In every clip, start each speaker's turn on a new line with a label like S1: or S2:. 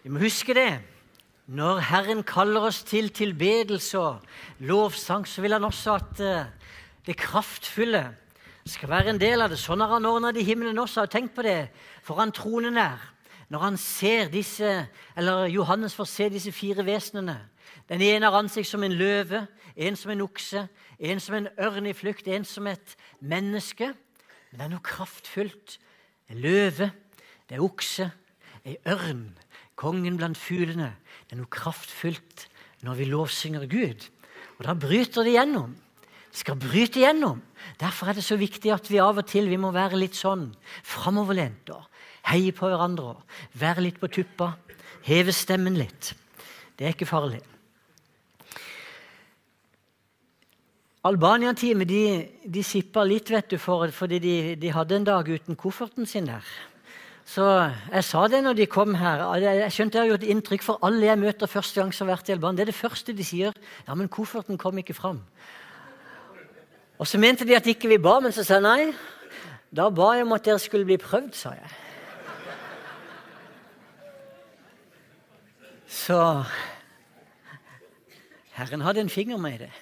S1: Vi må huske det. Når Herren kaller oss til tilbedelse og lovsang, så vil han også at eh, det kraftfulle skal være en del av det. Sånn har han ordna det i himmelen også. Og tenk på det for han tronen er. Når han ser disse, eller Johannes får se disse fire vesenene. Den ene har ansikt som en løve, en som en okse, en som en ørn i flukt, en som et menneske. Men det er noe kraftfullt. En løve, det er okse, ei ørn kongen blant fuglene. Det er noe kraftfullt når vi lovsynger Gud. Og da bryter det gjennom. Det skal bryte gjennom. Derfor er det så viktig at vi av og til vi må være litt sånn framoverlent og heie på hverandre. Være litt på tuppa. Heve stemmen litt. Det er ikke farlig. Albania-teamet de, de sippa litt vet du, for, fordi de, de hadde en dag uten kofferten sin der. Så jeg sa det når de kom her. Jeg skjønte jeg har gjort inntrykk for alle jeg møter første gang som har vært i Alban. Det er det første de sier. Ja, men kofferten kom ikke fram. Og så mente de at ikke vi ba, men så sa jeg nei. Da ba jeg om at dere skulle bli prøvd, sa jeg. Så Herren hadde en finger med i det.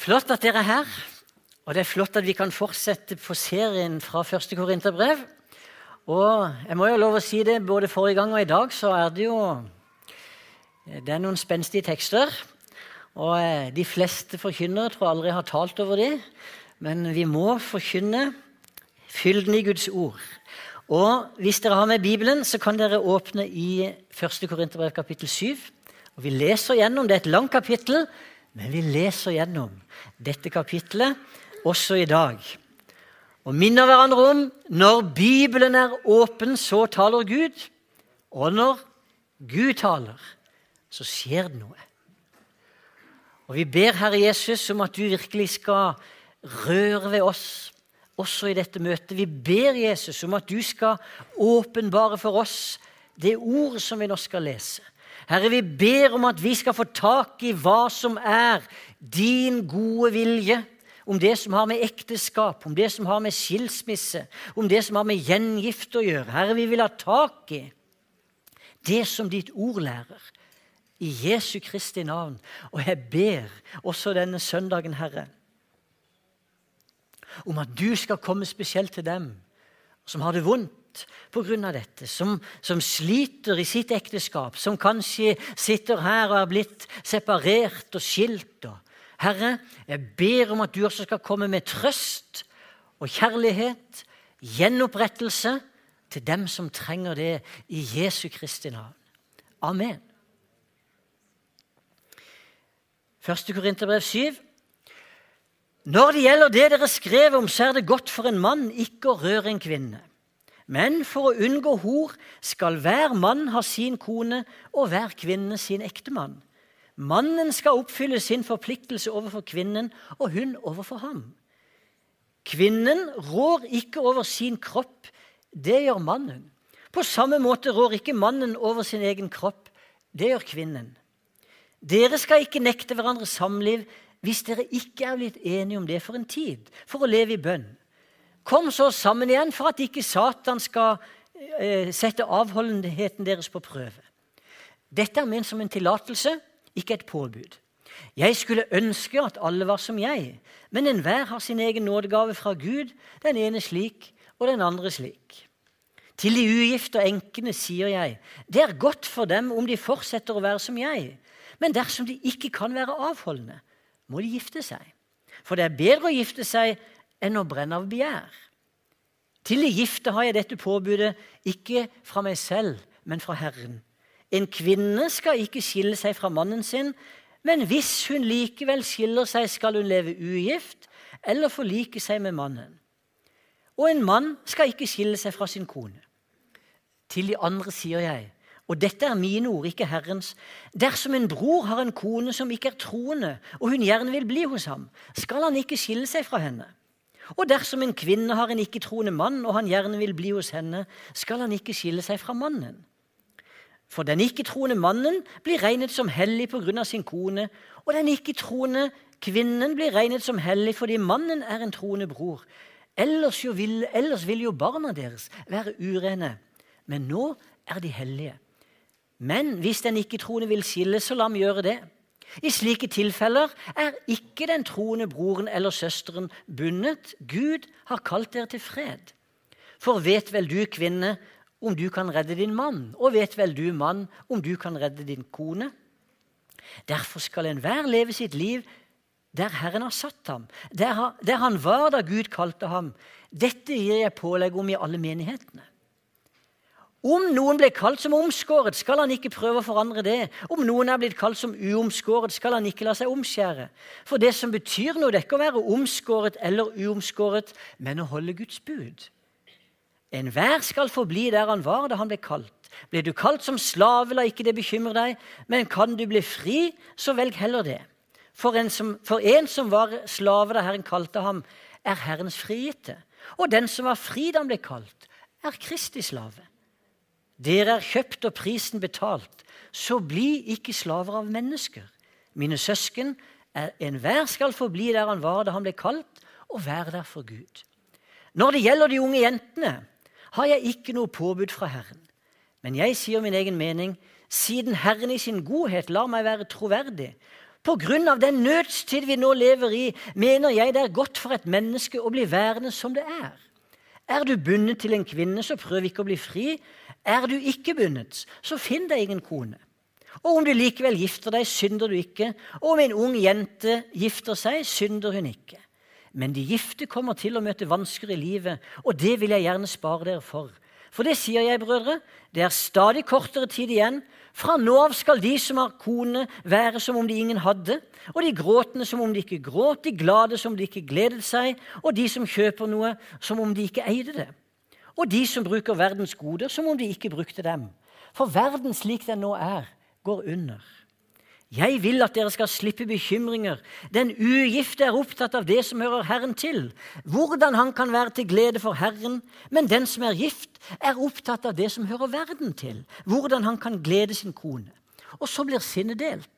S1: Flott at dere er her. Og Det er flott at vi kan fortsette på serien fra første Korinterbrev. Og jeg må jo lov å si det, både forrige gang og i dag så er det jo det er noen spenstige tekster. Og eh, de fleste forkynnere tror jeg aldri har talt over dem. Men vi må forkynne fylden i Guds ord. Og hvis dere har med Bibelen, så kan dere åpne i 1. Korinterbrev kapittel 7. Og Vi leser gjennom, Det er et langt kapittel, men vi leser gjennom dette kapittelet også i dag. Og minner hverandre om når Bibelen er åpen, så taler Gud. Og når Gud taler, så skjer det noe. Og Vi ber Herre Jesus om at du virkelig skal røre ved oss også i dette møtet. Vi ber Jesus om at du skal åpenbare for oss det ordet som vi nå skal lese. Herre, vi ber om at vi skal få tak i hva som er din gode vilje om det som har med ekteskap, om det som har med skilsmisse, om det som har med gjengift å gjøre. Herre, vi vil ha tak i det som ditt ord lærer. I Jesu Kristi navn. Og jeg ber også denne søndagen, Herre, om at du skal komme spesielt til dem som har det vondt pga. dette, som, som, sliter i sitt ekteskap, som kanskje sitter her og er blitt separert og skilt. og Herre, jeg ber om at du også skal komme med trøst og kjærlighet, gjenopprettelse, til dem som trenger det i Jesu Kristi navn. Amen. 1. Korinterbrev 7. Når det gjelder det dere skrev om, så er det godt for en mann ikke å røre en kvinne. Men for å unngå hor skal hver mann ha sin kone og hver kvinne sin ektemann. Mannen skal oppfylle sin forpliktelse overfor kvinnen, og hun overfor ham. Kvinnen rår ikke over sin kropp, det gjør mannen. På samme måte rår ikke mannen over sin egen kropp, det gjør kvinnen. Dere skal ikke nekte hverandre samliv hvis dere ikke er blitt enige om det for en tid, for å leve i bønn. Kom så sammen igjen for at ikke Satan skal eh, sette avholdenheten deres på prøve. Dette er ment som en tillatelse ikke et påbud. Jeg skulle ønske at alle var som jeg, men enhver har sin egen nådegave fra Gud, den ene slik og den andre slik. Til de ugifte og enkene sier jeg, det er godt for dem om de fortsetter å være som jeg, men dersom de ikke kan være avholdende, må de gifte seg. For det er bedre å gifte seg enn å brenne av begjær. Til de gifte har jeg dette påbudet, ikke fra meg selv, men fra Herren. En kvinne skal ikke skille seg fra mannen sin, men hvis hun likevel skiller seg, skal hun leve ugift eller forlike seg med mannen. Og en mann skal ikke skille seg fra sin kone. Til de andre sier jeg, og dette er mine ord, ikke Herrens, dersom en bror har en kone som ikke er troende, og hun gjerne vil bli hos ham, skal han ikke skille seg fra henne. Og dersom en kvinne har en ikke-troende mann, og han gjerne vil bli hos henne, skal han ikke skille seg fra mannen. For den ikke-troende mannen blir regnet som hellig pga. sin kone, og den ikke-troende kvinnen blir regnet som hellig fordi mannen er en troende bror. Ellers, vil, ellers vil jo barna deres være urene men nå er de hellige. Men hvis den ikke-troende vil skille, så la ham gjøre det. I slike tilfeller er ikke den troende broren eller søsteren bundet. Gud har kalt dere til fred. For vet vel du, kvinne, om du kan redde din mann, og vet vel du, mann, om du kan redde din kone? Derfor skal enhver leve sitt liv der Herren har satt ham, der, han var da Gud kalte ham. Dette gir jeg pålegg om i alle menighetene. Om noen ble kalt som omskåret, skal han ikke prøve å forandre det. Om noen er blitt kalt som uomskåret, skal han ikke la seg omskjære. For det som betyr noe, det er ikke å være omskåret eller uomskåret, men å holde Guds bud. Enhver skal forbli der han var da han ble kalt. Blir du kalt som slave, la ikke det bekymre deg, men kan du bli fri, så velg heller det. For en som, for en som var slave da Herren kalte ham, er Herrens frigitte. Og den som var fri da han ble kalt, er Kristi slave. Dere er kjøpt og prisen betalt, så bli ikke slaver av mennesker. Mine søsken, enhver skal forbli der han var da han ble kalt, og være der for Gud. Når det gjelder de unge jentene, har jeg ikke noe påbud fra Herren. Men jeg sier min egen mening, siden Herren i sin godhet lar meg være troverdig. På grunn av den nødstid vi nå lever i, mener jeg det er godt for et menneske å bli værende som det er. Er du bundet til en kvinne, så prøv ikke å bli fri. Er du ikke bundet, så finn deg ingen kone. Og om du likevel gifter deg, synder du ikke. Og om en ung jente gifter seg, synder hun ikke. Men de gifte kommer til å møte vansker i livet, og det vil jeg gjerne spare dere for. For det sier jeg, brødre, det er stadig kortere tid igjen. Fra nå av skal de som har kone, være som om de ingen hadde, og de gråtende som om de ikke gråt, de glade som om de ikke gledet seg, og de som kjøper noe, som om de ikke eide det og de som bruker verdens goder som om de ikke brukte dem. For verden slik den nå er, går under. Jeg vil at dere skal slippe bekymringer. Den ugifte er opptatt av det som hører Herren til, hvordan han kan være til glede for Herren. Men den som er gift, er opptatt av det som hører verden til, hvordan han kan glede sin kone. Og så blir sinnet delt.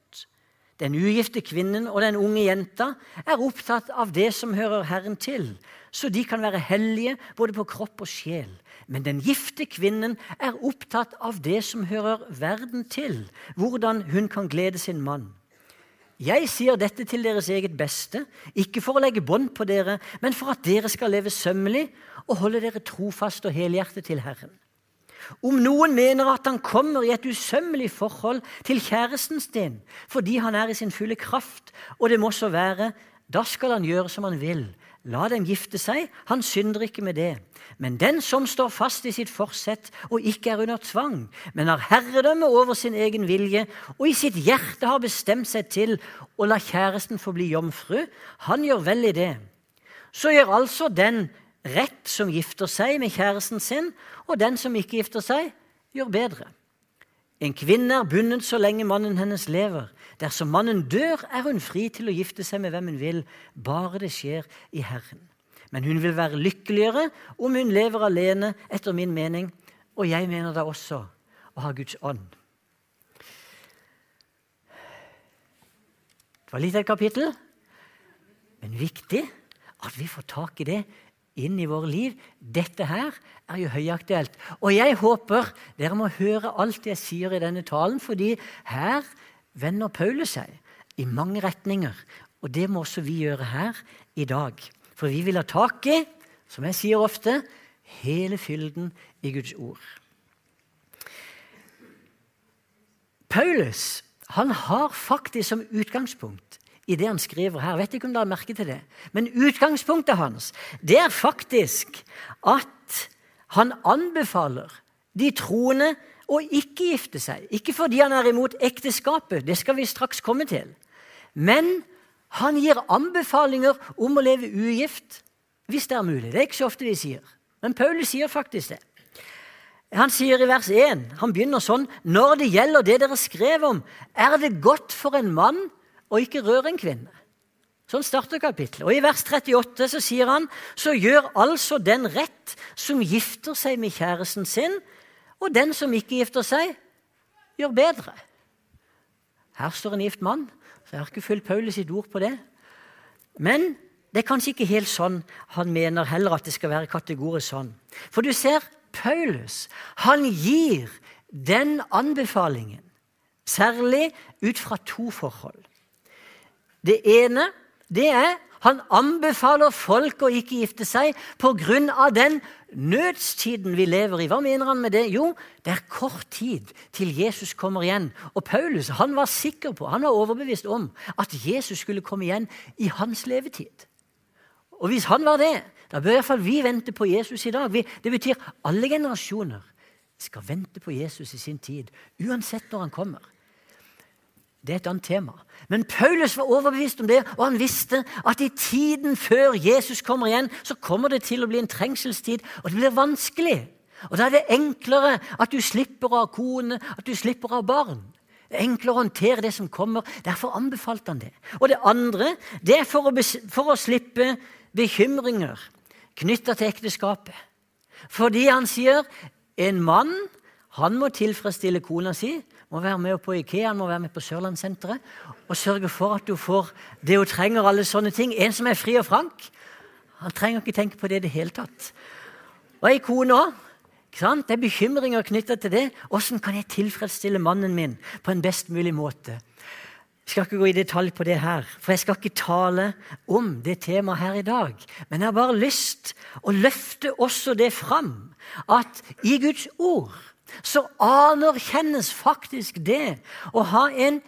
S1: Den ugifte kvinnen og den unge jenta er opptatt av det som hører Herren til, så de kan være hellige både på kropp og sjel. Men den gifte kvinnen er opptatt av det som hører verden til, hvordan hun kan glede sin mann. Jeg sier dette til deres eget beste, ikke for å legge bånd på dere, men for at dere skal leve sømmelig og holde dere trofast og helhjertet til Herren. Om noen mener at han kommer i et usømmelig forhold til kjæresten sin fordi han er i sin fulle kraft, og det må så være, da skal han gjøre som han vil. La dem gifte seg, han synder ikke med det. Men den som står fast i sitt forsett og ikke er under tvang, men har herredømme over sin egen vilje og i sitt hjerte har bestemt seg til å la kjæresten få bli jomfru, han gjør vel i det. Så gjør altså den rett som gifter seg med kjæresten sin, og den som ikke gifter seg, gjør bedre. En kvinne er bundet så lenge mannen hennes lever. Dersom mannen dør, er hun fri til å gifte seg med hvem hun vil, bare det skjer i Herren. Men hun vil være lykkeligere om hun lever alene, etter min mening, og jeg mener da også å ha Guds ånd. Det var litt av et kapittel, men viktig at vi får tak i det inn i våre liv. Dette her er jo høyaktuelt. Og jeg håper dere må høre alt jeg sier i denne talen, fordi her vender Paulus seg i mange retninger. Og det må også vi gjøre her i dag. For vi vil ha tak i, som jeg sier ofte, hele fylden i Guds ord. Paulus han har faktisk som utgangspunkt i det han skriver her. Jeg vet ikke om dere har merke til det. Men utgangspunktet hans det er faktisk at han anbefaler de troende å ikke gifte seg. Ikke fordi han er imot ekteskapet, det skal vi straks komme til. Men han gir anbefalinger om å leve ugift hvis det er mulig. Det er ikke så ofte vi sier. Men Paulus sier faktisk det. Han sier i vers 1, han begynner sånn Når det gjelder det dere skrev om, er det godt for en mann å ikke røre en kvinne. Sånn starter kapittelet. Og I vers 38 så sier han så gjør altså den rett som gifter seg med kjæresten sin, og den som ikke gifter seg, gjør bedre. Her står en gift mann, så jeg har ikke fulgt Paulus sitt ord på det. Men det er kanskje ikke helt sånn han mener heller at det skal være kategorisk sånn. For du ser, Paulus han gir den anbefalingen, særlig ut fra to forhold. Det ene det er han anbefaler folk å ikke gifte seg pga. den nødstiden vi lever i. Hva mener han med det? Jo, det er kort tid til Jesus kommer igjen. Og Paulus han var sikker på, han var overbevist om at Jesus skulle komme igjen i hans levetid. Og hvis han var det, da bør iallfall vi vente på Jesus i dag. Vi, det betyr alle generasjoner skal vente på Jesus i sin tid, uansett når han kommer. Det er et annet tema. Men Paulus var overbevist om det, og han visste at i tiden før Jesus kommer igjen, så kommer det til å bli en trengselstid, og det blir vanskelig. Og Da er det enklere at du slipper å ha kone, at du slipper å ha barn. Det er enklere å håndtere det som kommer. Derfor anbefalte han det. Og det andre det er for å, for å slippe bekymringer knytta til ekteskapet. Fordi han sier en mann han må tilfredsstille kona si, må være med på Ikea, han må være med på Sørlandssenteret og sørge for at du får det hun trenger. alle sånne ting. En som er fri og frank, han trenger ikke tenke på det i det hele tatt. Og ei kone òg. Det er bekymringer knytta til det. Åssen kan jeg tilfredsstille mannen min på en best mulig måte? Jeg skal ikke gå i detalj på det her, for jeg skal ikke tale om det temaet her i dag. Men jeg har bare lyst å løfte også det fram at i Guds ord så anerkjennes faktisk det å ha en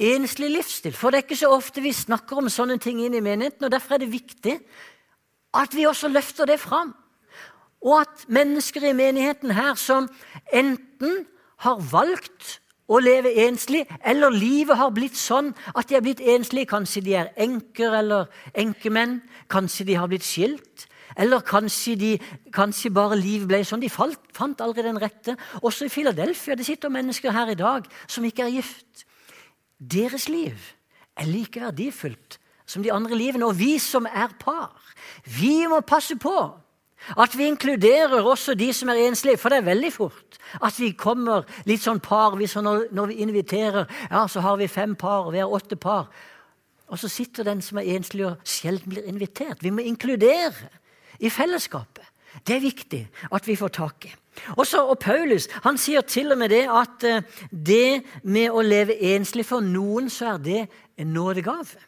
S1: enslig livsstil. For det er ikke så ofte vi snakker om sånne ting inn i menigheten, og derfor er det viktig at vi også løfter det fram. Og at mennesker i menigheten her som enten har valgt å leve enslig, eller livet har blitt sånn at de er blitt enslige. Kanskje de er enker eller enkemenn. Kanskje de har blitt skilt. Eller kanskje, de, kanskje bare livet ble sånn. De falt, fant aldri den rette. Også i Philadelphia det sitter mennesker her i dag som ikke er gift. Deres liv er like verdifullt som de andre livene. Og vi som er par, vi må passe på at vi inkluderer også de som er enslige, for det er veldig fort at vi kommer litt sånn parvis. Når, når vi inviterer, ja, så har vi fem par, og vi har åtte par. Og så sitter den som er enslig og sjelden blir invitert. Vi må inkludere i fellesskapet. Det er viktig at vi får tak i. Også, og Paulus han sier til og med det at eh, det med å leve enslig for noen, så er det en nådegave.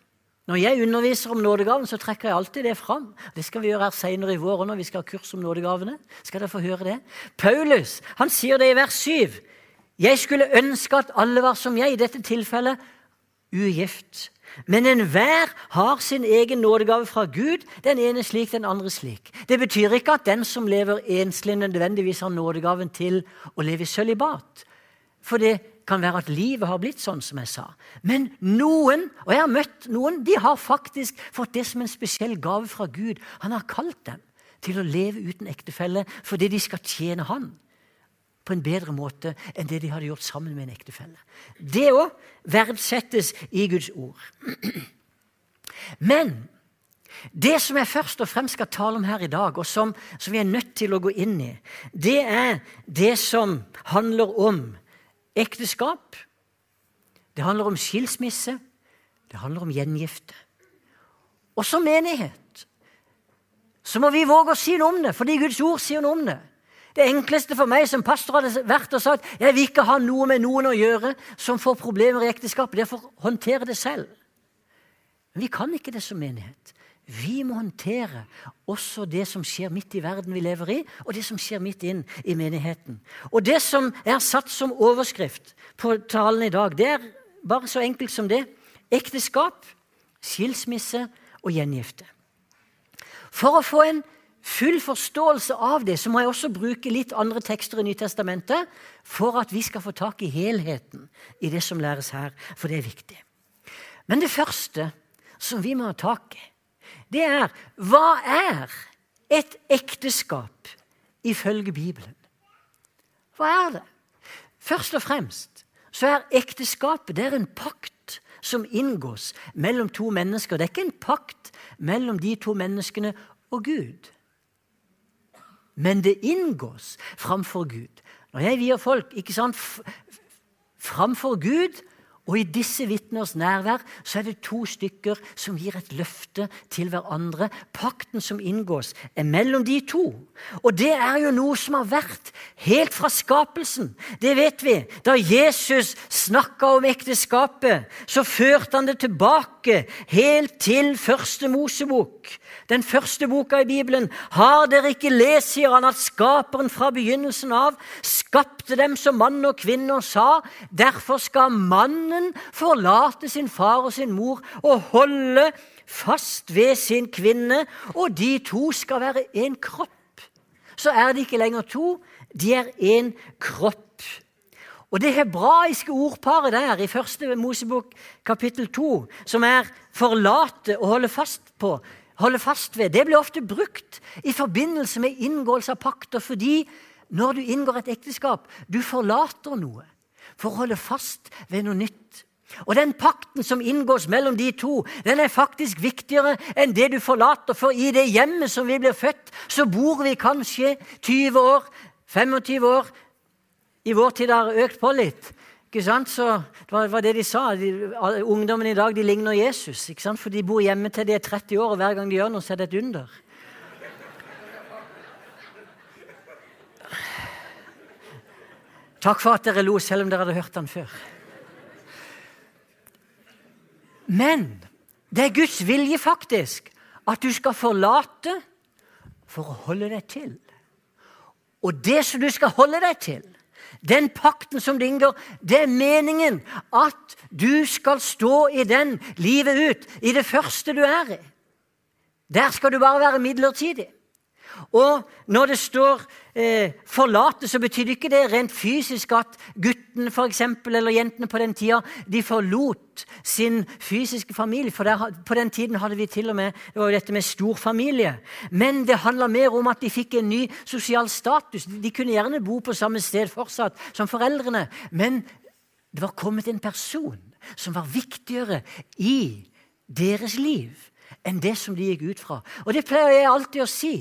S1: Når jeg underviser om nådegaven, så trekker jeg alltid det fram. Det skal vi gjøre her senere i vår når vi skal ha kurs om nådegavene. Skal dere få høre det? Paulus han sier det i vers 7. Jeg skulle ønske at alle var som jeg, i dette tilfellet ugift. Men enhver har sin egen nådegave fra Gud, den ene slik, den andre slik. Det betyr ikke at den som lever enslig, nødvendigvis har nådegaven til å leve i sølibat. For det kan være at livet har blitt sånn som jeg sa. Men noen, og jeg har møtt noen, de har faktisk fått det som en spesiell gave fra Gud. Han har kalt dem til å leve uten ektefelle fordi de skal tjene Han på en bedre måte enn det de hadde gjort sammen med en ektefelle. Det òg verdsettes i Guds ord. Men det som jeg først og fremst skal tale om her i dag, og som, som vi er nødt til å gå inn i, det er det som handler om ekteskap. Det handler om skilsmisse. Det handler om gjengifte. Og som menighet så må vi våge å si noe om det, fordi Guds ord sier noe om det. Det enkleste for meg som pastor hadde vært å sagt jeg vil ikke ha noe med noen å gjøre som får problemer i ekteskapet. Det er for å håndtere det selv. Men vi kan ikke det som menighet. Vi må håndtere også det som skjer midt i verden vi lever i, og det som skjer midt inn i menigheten. Og det som er satt som overskrift på talen i dag, det er bare så enkelt som det. Ekteskap, skilsmisse og gjengifte. For å få en full forståelse av det, så må jeg også bruke litt andre tekster i Nytestamentet for at vi skal få tak i helheten i det som læres her, for det er viktig. Men det første som vi må ha tak i, det er hva er et ekteskap ifølge Bibelen? Hva er det? Først og fremst så er ekteskapet det er en pakt som inngås mellom to mennesker. Det er ikke en pakt mellom de to menneskene og Gud men det inngås framfor Gud. Når jeg vier folk ikke sant, framfor Gud Og i disse vitners nærvær så er det to stykker som gir et løfte til hverandre. Pakten som inngås, er mellom de to. Og det er jo noe som har vært helt fra skapelsen. Det vet vi. Da Jesus snakka om ekteskapet, så førte han det tilbake helt til første Mosebok den første boka i Bibelen. Har dere ikke lest, sier han, at Skaperen fra begynnelsen av skapte dem som mann og kvinne og sa, derfor skal mannen forlate sin far og sin mor og holde fast ved sin kvinne, og de to skal være én kropp. Så er de ikke lenger to, de er én kropp. Og det hebraiske ordparet der i første Mosebok kapittel 2, som er 'forlate' og holde fast på, holde fast ved, det blir ofte brukt i forbindelse med inngåelse av pakter, fordi når du inngår et ekteskap, du forlater noe for å holde fast ved noe nytt. Og den pakten som inngås mellom de to, den er faktisk viktigere enn det du forlater. For i det hjemmet som vi blir født, så bor vi kanskje 20 år, 25 år. I vår tid har det økt på litt. Ikke sant? Så det var, det de sa. De, ungdommen i dag de ligner Jesus. Ikke sant? For de bor hjemme til de er 30 år, og hver gang de gjør noe, så er det et under. Takk for at dere lo, selv om dere hadde hørt den før. Men det er Guds vilje faktisk at du skal forlate for å holde deg til. Og det som du skal holde deg til, den pakten som du inngår, det er meningen at du skal stå i den livet ut, i det første du er i. Der skal du bare være midlertidig. Og når det står eh, 'forlate', så betyr ikke det rent fysisk at guttene for eksempel, eller jentene på den tida de forlot sin fysiske familie. For der, på den tiden hadde vi til og med det var jo dette med storfamilie. Men det handla mer om at de fikk en ny sosial status. De kunne gjerne bo på samme sted fortsatt som foreldrene. Men det var kommet en person som var viktigere i deres liv enn det som de gikk ut fra. Og det pleier jeg alltid å si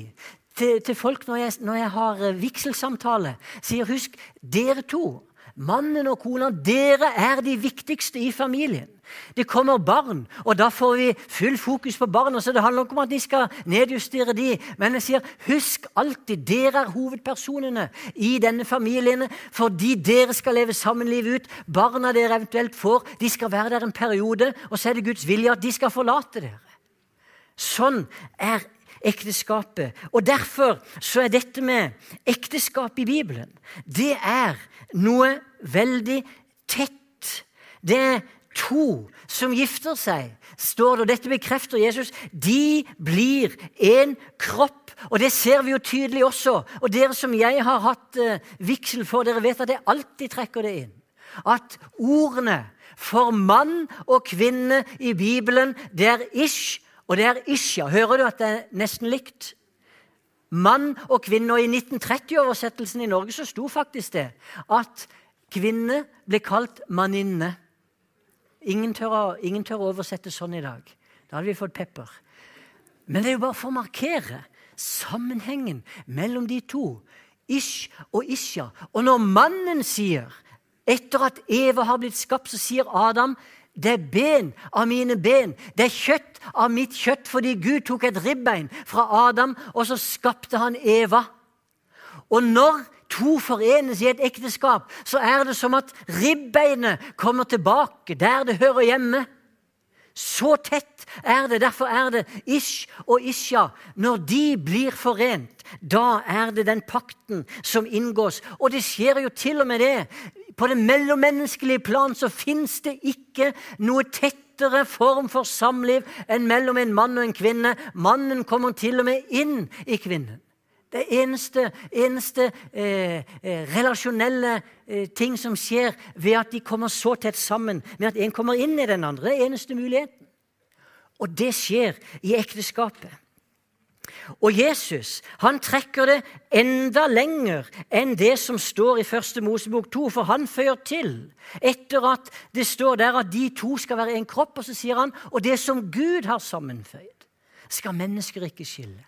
S1: til, til folk når jeg, når jeg har eh, vigselsamtale. Sier husk, dere to, mannen og kona, dere er de viktigste i familien. Det kommer barn, og da får vi full fokus på barna. så Det handler ikke om at de skal nedjustere de, men jeg sier husk alltid, dere er hovedpersonene i denne familien fordi dere skal leve sammen livet ut. Barna dere eventuelt får, de skal være der en periode, og så er det Guds vilje at de skal forlate dere. Sånn er ekteskapet. Og Derfor så er dette med ekteskap i Bibelen det er noe veldig tett. Det er to som gifter seg, står det, og dette bekrefter Jesus. De blir en kropp. Og det ser vi jo tydelig også. Og dere som jeg har hatt uh, vigsel for, dere vet at jeg alltid trekker det inn. At ordene for mann og kvinne i Bibelen, det er ish og det er Isja. Hører du at det er nesten likt? Mann og kvinne. Og i 1930-oversettelsen i Norge så sto faktisk det at kvinne ble kalt manninne. Ingen tør, ingen tør å oversette sånn i dag. Da hadde vi fått pepper. Men det er jo bare for å markere sammenhengen mellom de to. Ish og Isja. Og når mannen sier, etter at Eva har blitt skapt, så sier Adam det er ben av mine ben. Det er kjøtt av mitt kjøtt, fordi Gud tok et ribbein fra Adam, og så skapte han Eva. Og når to forenes i et ekteskap, så er det som at ribbeinet kommer tilbake der det hører hjemme. Så tett er det. Derfor er det Ish og Isha. Når de blir forent, da er det den pakten som inngås. Og det skjer jo til og med det på det mellommenneskelige plan så fins det ikke noe tettere form for samliv enn mellom en mann og en kvinne. Mannen kommer til og med inn i kvinnen. Det eneste, eneste eh, eh, relasjonelle eh, ting som skjer ved at de kommer så tett sammen, med at en kommer inn i den andre, det er eneste muligheten. Og det skjer i ekteskapet. Og Jesus han trekker det enda lenger enn det som står i første Mosebok 2, for han føyer til. Etter at det står der at de to skal være en kropp, og så sier han og det som Gud har sammenføyd, skal mennesker ikke skille.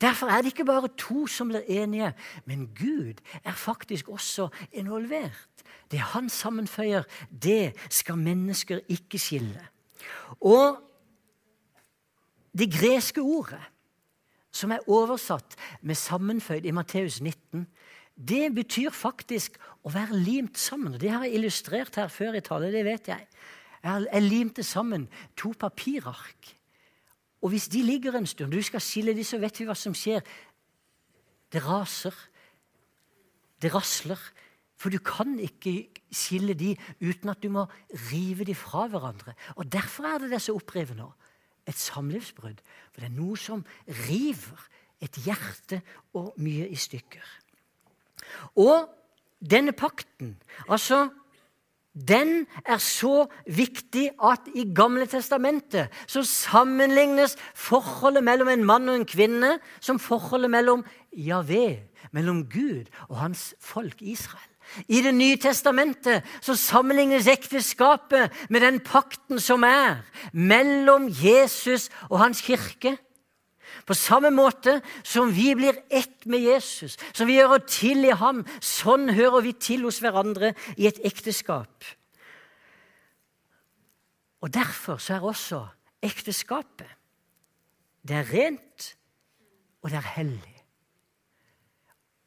S1: Derfor er det ikke bare to som blir enige, men Gud er faktisk også involvert. Det han sammenføyer, det skal mennesker ikke skille. Og det greske ordet, som er oversatt med 'sammenføyd' i Matteus 19, det betyr faktisk å være limt sammen. Det har jeg illustrert her før i tallet, det vet jeg. Jeg limte sammen to papirark. Og hvis de ligger en stund, du skal skille de, så vet vi hva som skjer. Det raser. Det rasler. For du kan ikke skille de uten at du må rive de fra hverandre. Og Derfor er det det så opprivende. Et samlivsbrudd. For det er noe som river et hjerte og mye i stykker. Og denne pakten, altså den er så viktig at i Gamle testamentet så sammenlignes forholdet mellom en mann og en kvinne som forholdet mellom Javé, mellom Gud og hans folk Israel. I Det nye testamentet så sammenlignes ekteskapet med den pakten som er mellom Jesus og hans kirke. På samme måte som vi blir ett med Jesus, som vi hører til i ham, sånn hører vi til hos hverandre i et ekteskap. Og Derfor så er også ekteskapet Det er rent, og det er hellig.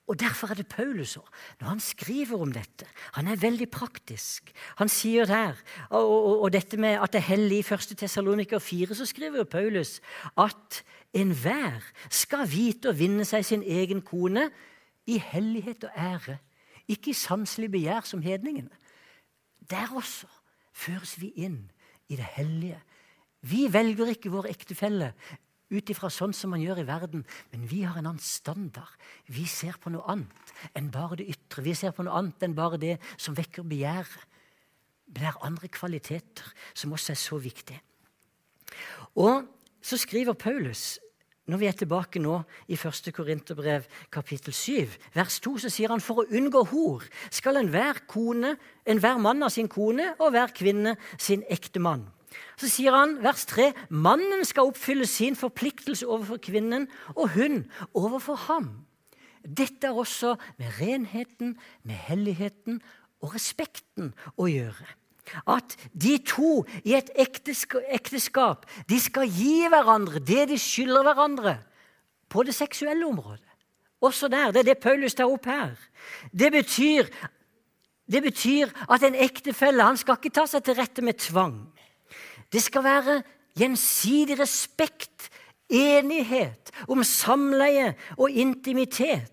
S1: Og Derfor er det Paulus òg, når han skriver om dette. Han er veldig praktisk. Han sier der, og, og, og dette med at det er hellig i 1. Tessaloniker 4, så skriver Paulus at enhver skal vite å vinne seg sin egen kone i hellighet og ære, ikke i sanselig begjær som hedningene. Der også føres vi inn i det hellige. Vi velger ikke vår ektefelle ut ifra sånn som man gjør i verden. Men vi har en annen standard. Vi ser på noe annet enn bare det ytre. Vi ser på noe annet enn bare det som vekker begjæret. Men det er andre kvaliteter som også er så viktige. Og så skriver Paulus, når vi er tilbake nå i 1. Korinterbrev kapittel 7, vers 2, så sier han for å unngå hor skal enhver kone, enhver mann av sin kone og hver kvinne sin ekte mann. Så sier han, vers 3, mannen skal oppfylle sin forpliktelse overfor kvinnen, og hun overfor ham. Dette er også med renheten, med helligheten og respekten å gjøre. At de to i et ekteskap de skal gi hverandre det de skylder hverandre på det seksuelle området. Også der. Det er det Paulus tar opp her. Det betyr, det betyr at en ektefelle han skal ikke ta seg til rette med tvang. Det skal være gjensidig respekt, enighet om samleie og intimitet.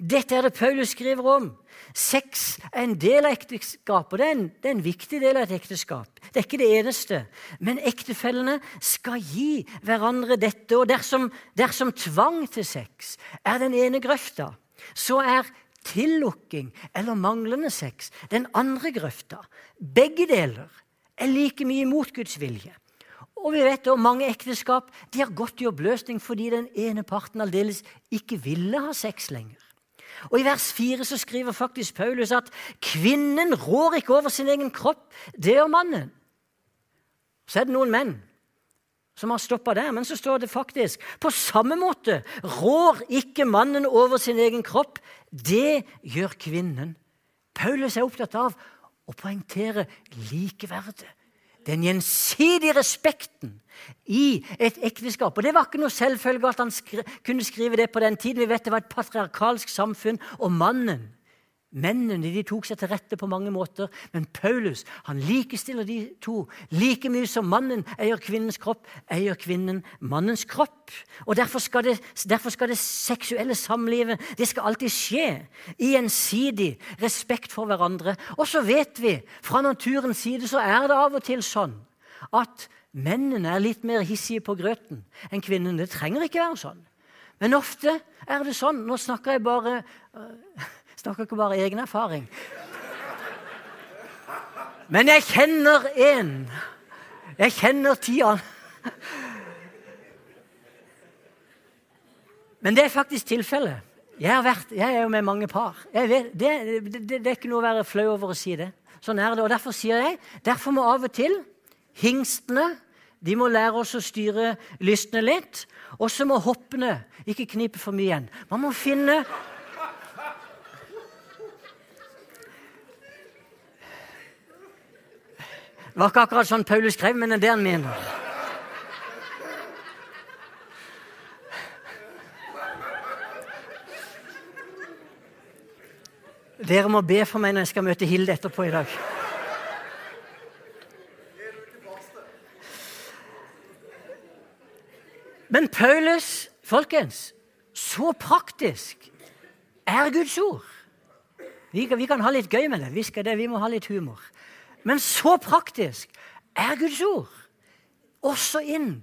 S1: Dette er det Paulus skriver om. Sex er en del av ekteskapet, det er, en, det er en viktig del av et ekteskap. Det er ikke det eneste. Men ektefellene skal gi hverandre dette. Og dersom, dersom tvang til sex er den ene grøfta, så er tillukking eller manglende sex den andre grøfta. Begge deler er like mye imot Guds vilje. Og vi vet at Mange ekteskap de har gått i oppløsning fordi den ene parten aldeles ikke ville ha sex lenger. Og I vers 4 så skriver faktisk Paulus at kvinnen rår ikke over sin egen kropp, det gjør mannen. Så er det noen menn som har stoppa der, men så står det faktisk på samme måte rår ikke mannen over sin egen kropp, det gjør kvinnen. Paulus er opptatt av og poengtere likeverdet. Den gjensidige respekten i et ekteskap. Og Det var ikke noe selvfølge at han skri kunne skrive det på den tiden. Vi vet det var et patriarkalsk samfunn, og mannen Mennene de tok seg til rette på mange måter, men Paulus han likestiller de to. Like mye som mannen eier kvinnens kropp, eier kvinnen mannens kropp. Og Derfor skal det, derfor skal det seksuelle samlivet det skal alltid skje i gjensidig respekt for hverandre. Og så vet vi fra naturens side så er det av og til sånn at mennene er litt mer hissige på grøten enn kvinnene. Det trenger ikke være sånn. Men ofte er det sånn. Nå snakker jeg bare uh, Snakker ikke bare egen erfaring. Men jeg kjenner én. Jeg kjenner tida. Men det er faktisk tilfellet. Jeg, jeg, er jo med mange par. Vet, det, det, det, er ikke noe å være flau over å si det. Sånn er det. Og derfor sier jeg derfor må av og til hingstene de må lære oss å styre lystene litt. Og så må hoppene ikke knipe for mye igjen. Man må finne Det var ikke akkurat sånn Paulus skrev, men det er det han mener. Dere må be for meg når jeg skal møte Hilde etterpå i dag. Men Paulus, folkens, så praktisk er Guds ord. Vi kan, vi kan ha litt gøy med det. Vi, skal det. vi må ha litt humor. Men så praktisk er Guds ord. Også inn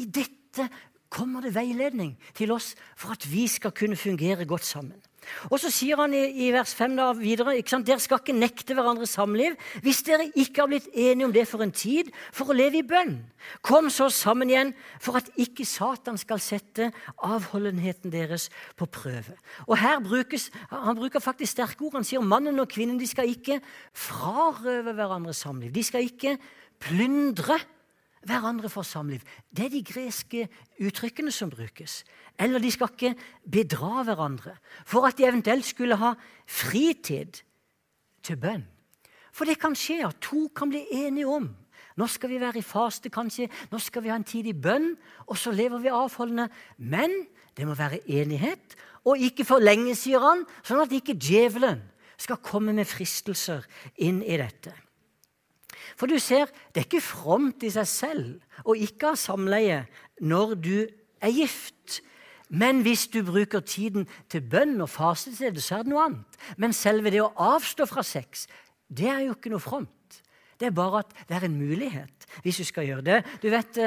S1: i dette kommer det veiledning til oss for at vi skal kunne fungere godt sammen. Og så sier han i, i vers 5 da videre dere skal ikke nekte hverandre samliv hvis dere ikke har blitt enige om det for en tid, for å leve i bønn. Kom så sammen igjen for at ikke Satan skal sette avholdenheten deres på prøve. Og her brukes, Han bruker faktisk sterke ord. Han sier mannen og kvinnen de skal ikke frarøve hverandre samliv. De skal ikke plyndre hverandre for samliv. Det er de greske uttrykkene som brukes. Eller de skal ikke bedra hverandre for at de eventuelt skulle ha fritid til bønn. For det kan skje at to kan bli enige om nå skal vi være i faste, kanskje, nå skal vi ha en tid i bønn, og så lever vi avholdende. Men det må være enighet, og ikke for lenge, sier han, sånn at ikke djevelen skal komme med fristelser inn i dette. For du ser, det er ikke fromt i seg selv å ikke ha samleie når du er gift. Men hvis du bruker tiden til bønn og faste så er det noe annet. Men selve det å avstå fra sex, det er jo ikke noe fromt. Det er bare at det er en mulighet hvis du skal gjøre det. Du vet,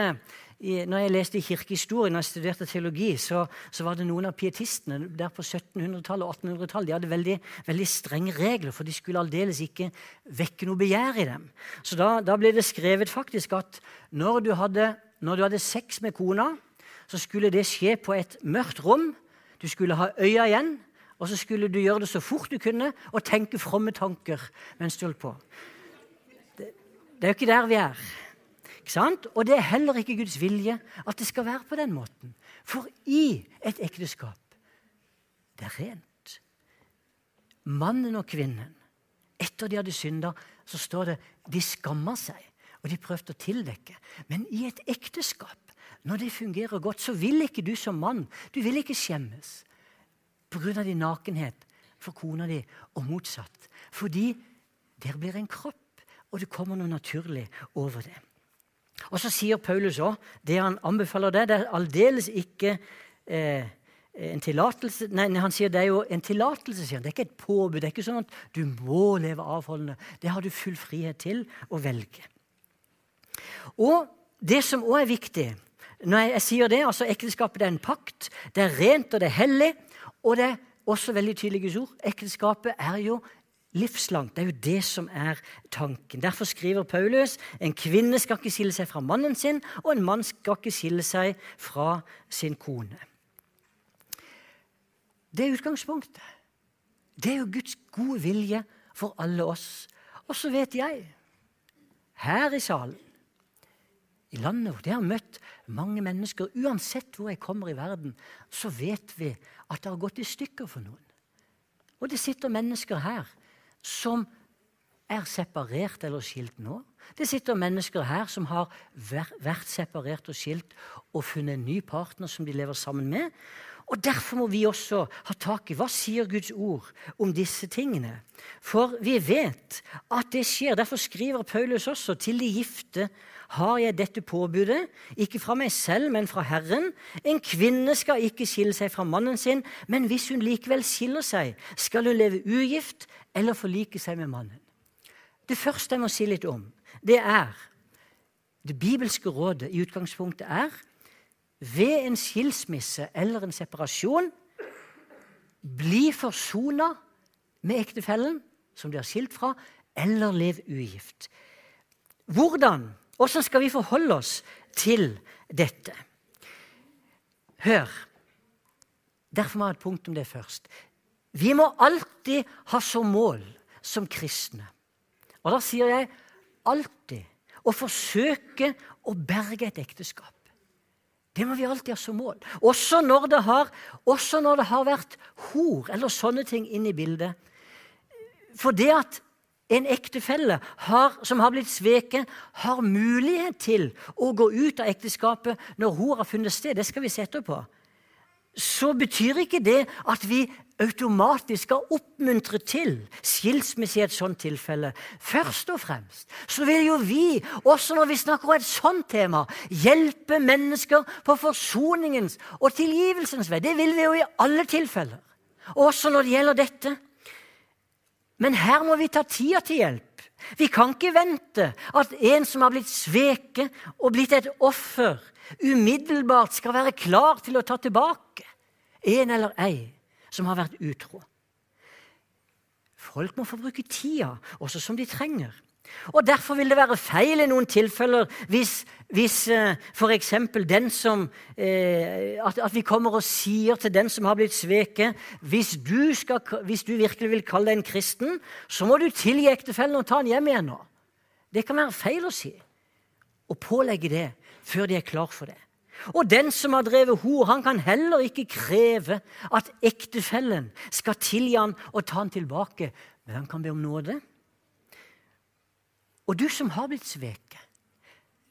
S1: når jeg leste kirkehistorien jeg studerte teologi, så, så var det noen av pietistene der på 1700-tallet og 1800-tallet. De hadde veldig, veldig, strenge regler, for de skulle aldeles ikke vekke noe begjær i dem. Så da, da ble det skrevet faktisk at når du, hadde, når du hadde sex med kona, så skulle det skje på et mørkt rom. Du skulle ha øya igjen, og så skulle du gjøre det så fort du kunne, og tenke fromme tanker mens du holdt på. Det, det er jo ikke der vi er. Og det er heller ikke Guds vilje at det skal være på den måten. For i et ekteskap det er rent. Mannen og kvinnen, etter de hadde synda, så står det de skammer seg, og de prøvde å tildekke. Men i et ekteskap, når det fungerer godt, så vil ikke du som mann du vil ikke skjemmes pga. din nakenhet for kona di, og motsatt. Fordi dere blir en kropp, og det kommer noe naturlig over det. Og så sier Paulus òg det han anbefaler det. Det er aldeles ikke eh, en tillatelse Nei, han sier det er jo en tillatelse. sier han. Det er ikke et påbud. Det er ikke sånn at du må leve avholdende. Det har du full frihet til å velge. Og det som òg er viktig når jeg, jeg, sier det, altså Ekteskapet er en pakt. Det er rent og det er hellig. Og det er også veldig tydelig Guds ord. Ekteskapet er jo livslangt. Det er jo det som er tanken. Derfor skriver Paulus en kvinne skal ikke skille seg fra mannen sin, og en mann skal ikke skille seg fra sin kone. Det er utgangspunktet. Det er jo Guds gode vilje for alle oss. Og så vet jeg, her i salen, i landet vårt, jeg har møtt mange mennesker Uansett hvor jeg kommer i verden, så vet vi at det har gått i stykker for noen. Og det sitter mennesker her som er separert eller skilt nå. Det sitter mennesker her som har vært separert og skilt og funnet en ny partner som de lever sammen med. Og Derfor må vi også ha tak i hva sier Guds ord om disse tingene. For vi vet at det skjer. Derfor skriver Paulus også til de gifte har jeg dette påbudet, ikke fra meg selv, men fra Herren. En kvinne skal ikke skille seg fra mannen sin, men hvis hun likevel skiller seg, skal hun leve ugift eller forlike seg med mannen. Det første jeg må si litt om, det er Det bibelske rådet i utgangspunktet er ved en skilsmisse eller en separasjon bli forsona med ektefellen som de har skilt fra, eller lev ugift. Hvordan hvordan skal vi forholde oss til dette? Hør. Derfor må jeg ha et punkt om det først. Vi må alltid ha som mål som kristne. Og da sier jeg alltid å forsøke å berge et ekteskap. Det må vi alltid ha som mål. Også når det har, når det har vært hor eller sånne ting inne i bildet. For det at en ektefelle har, som har blitt sveket, har mulighet til å gå ut av ekteskapet når hor har funnet sted, det skal vi se etterpå, så betyr ikke det at vi automatisk skal oppmuntre til skilsmisse i et sånt tilfelle. Først og fremst så vil jo vi, også når vi snakker om et sånt tema, hjelpe mennesker på forsoningens og tilgivelsens vei. Det vil vi jo i alle tilfeller. Også når det gjelder dette. Men her må vi ta tida til hjelp. Vi kan ikke vente at en som har blitt sveket og blitt et offer, umiddelbart skal være klar til å ta tilbake en eller ei som har vært utro. Folk må få bruke tida også som de trenger. Og Derfor vil det være feil i noen tilfeller hvis, hvis uh, f.eks. den som uh, at, at, vi kommer og sier til den som har blitt sveket hvis du, skal, hvis du virkelig vil kalle deg en kristen, så må du tilgi ektefellen og ta den hjem igjen nå. Det kan være feil å si. Å pålegge det før de er klar for det. Og den som har drevet hor, han kan heller ikke kreve at ektefellen skal tilgi han og ta han tilbake, men han kan be om nåde. Og du som har blitt sveket,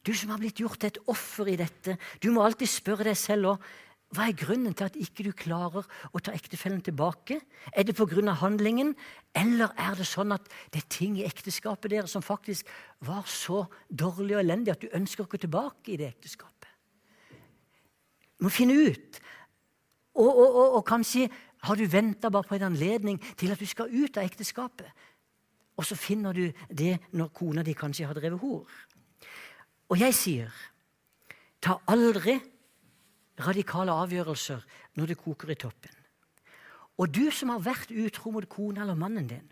S1: du som har blitt gjort et offer i dette, du må alltid spørre deg selv òg hva er grunnen til at ikke du klarer å ta ektefellen tilbake? Er det pga. handlingen, eller er det sånn at det er ting i ekteskapet deres som faktisk var så dårlig og elendig at du ønsker å gå tilbake i det ekteskapet? Du må finne ut. Og, og, og, og kanskje har du venta bare på en anledning til at du skal ut av ekteskapet. Og så finner du det når kona di kanskje har drevet hor. Og jeg sier ta aldri radikale avgjørelser når det koker i toppen. Og du som har vært utro mot kona eller mannen din,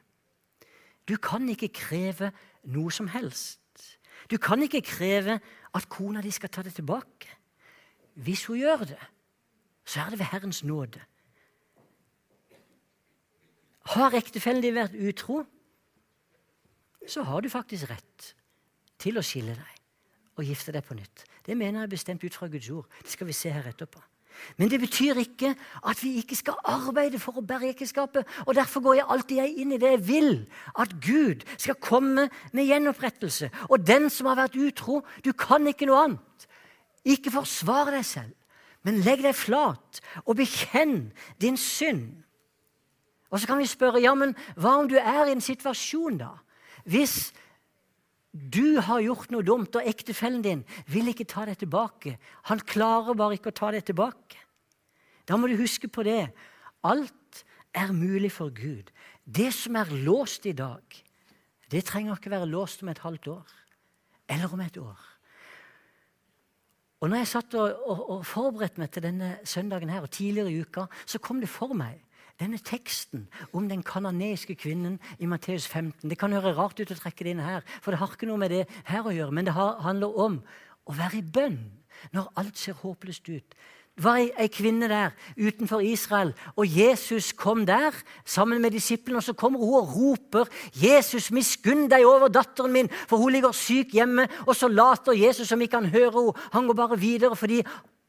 S1: du kan ikke kreve noe som helst. Du kan ikke kreve at kona di skal ta det tilbake. Hvis hun gjør det, så er det ved Herrens nåde. Har ektefellen din vært utro, så har du faktisk rett til å skille deg og gifte deg på nytt. Det mener jeg er bestemt ut fra Guds ord. Det skal vi se her etterpå. Men det betyr ikke at vi ikke skal arbeide for å bære ekteskapet. Og derfor går jeg alltid inn i det jeg vil. At Gud skal komme med gjenopprettelse. Og den som har vært utro, du kan ikke noe annet. Ikke forsvare deg selv, men legg deg flat og bekjenn din synd. Og så kan vi spørre ja, men hva om du er i en situasjon da? Hvis du har gjort noe dumt, og ektefellen din vil ikke ta deg tilbake. Han klarer bare ikke å ta deg tilbake. Da må du huske på det. Alt er mulig for Gud. Det som er låst i dag, det trenger ikke være låst om et halvt år eller om et år. Og når jeg satt og, og, og forberedte meg til denne søndagen her, og tidligere i uka, så kom det for meg denne teksten om den kanadiske kvinnen i Matteus 15. Det kan høre rart ut å trekke det inn her, for det har ikke noe med det her å gjøre. Men det handler om å være i bønn når alt ser håpløst ut. Det var ei, kvinne der utenfor Israel, og Jesus kom der sammen med disiplene. og Så kommer hun og roper, 'Jesus, miskunn deg over datteren min, for hun ligger syk hjemme.' Og så later Jesus som ikke han hører henne. Han går bare videre fordi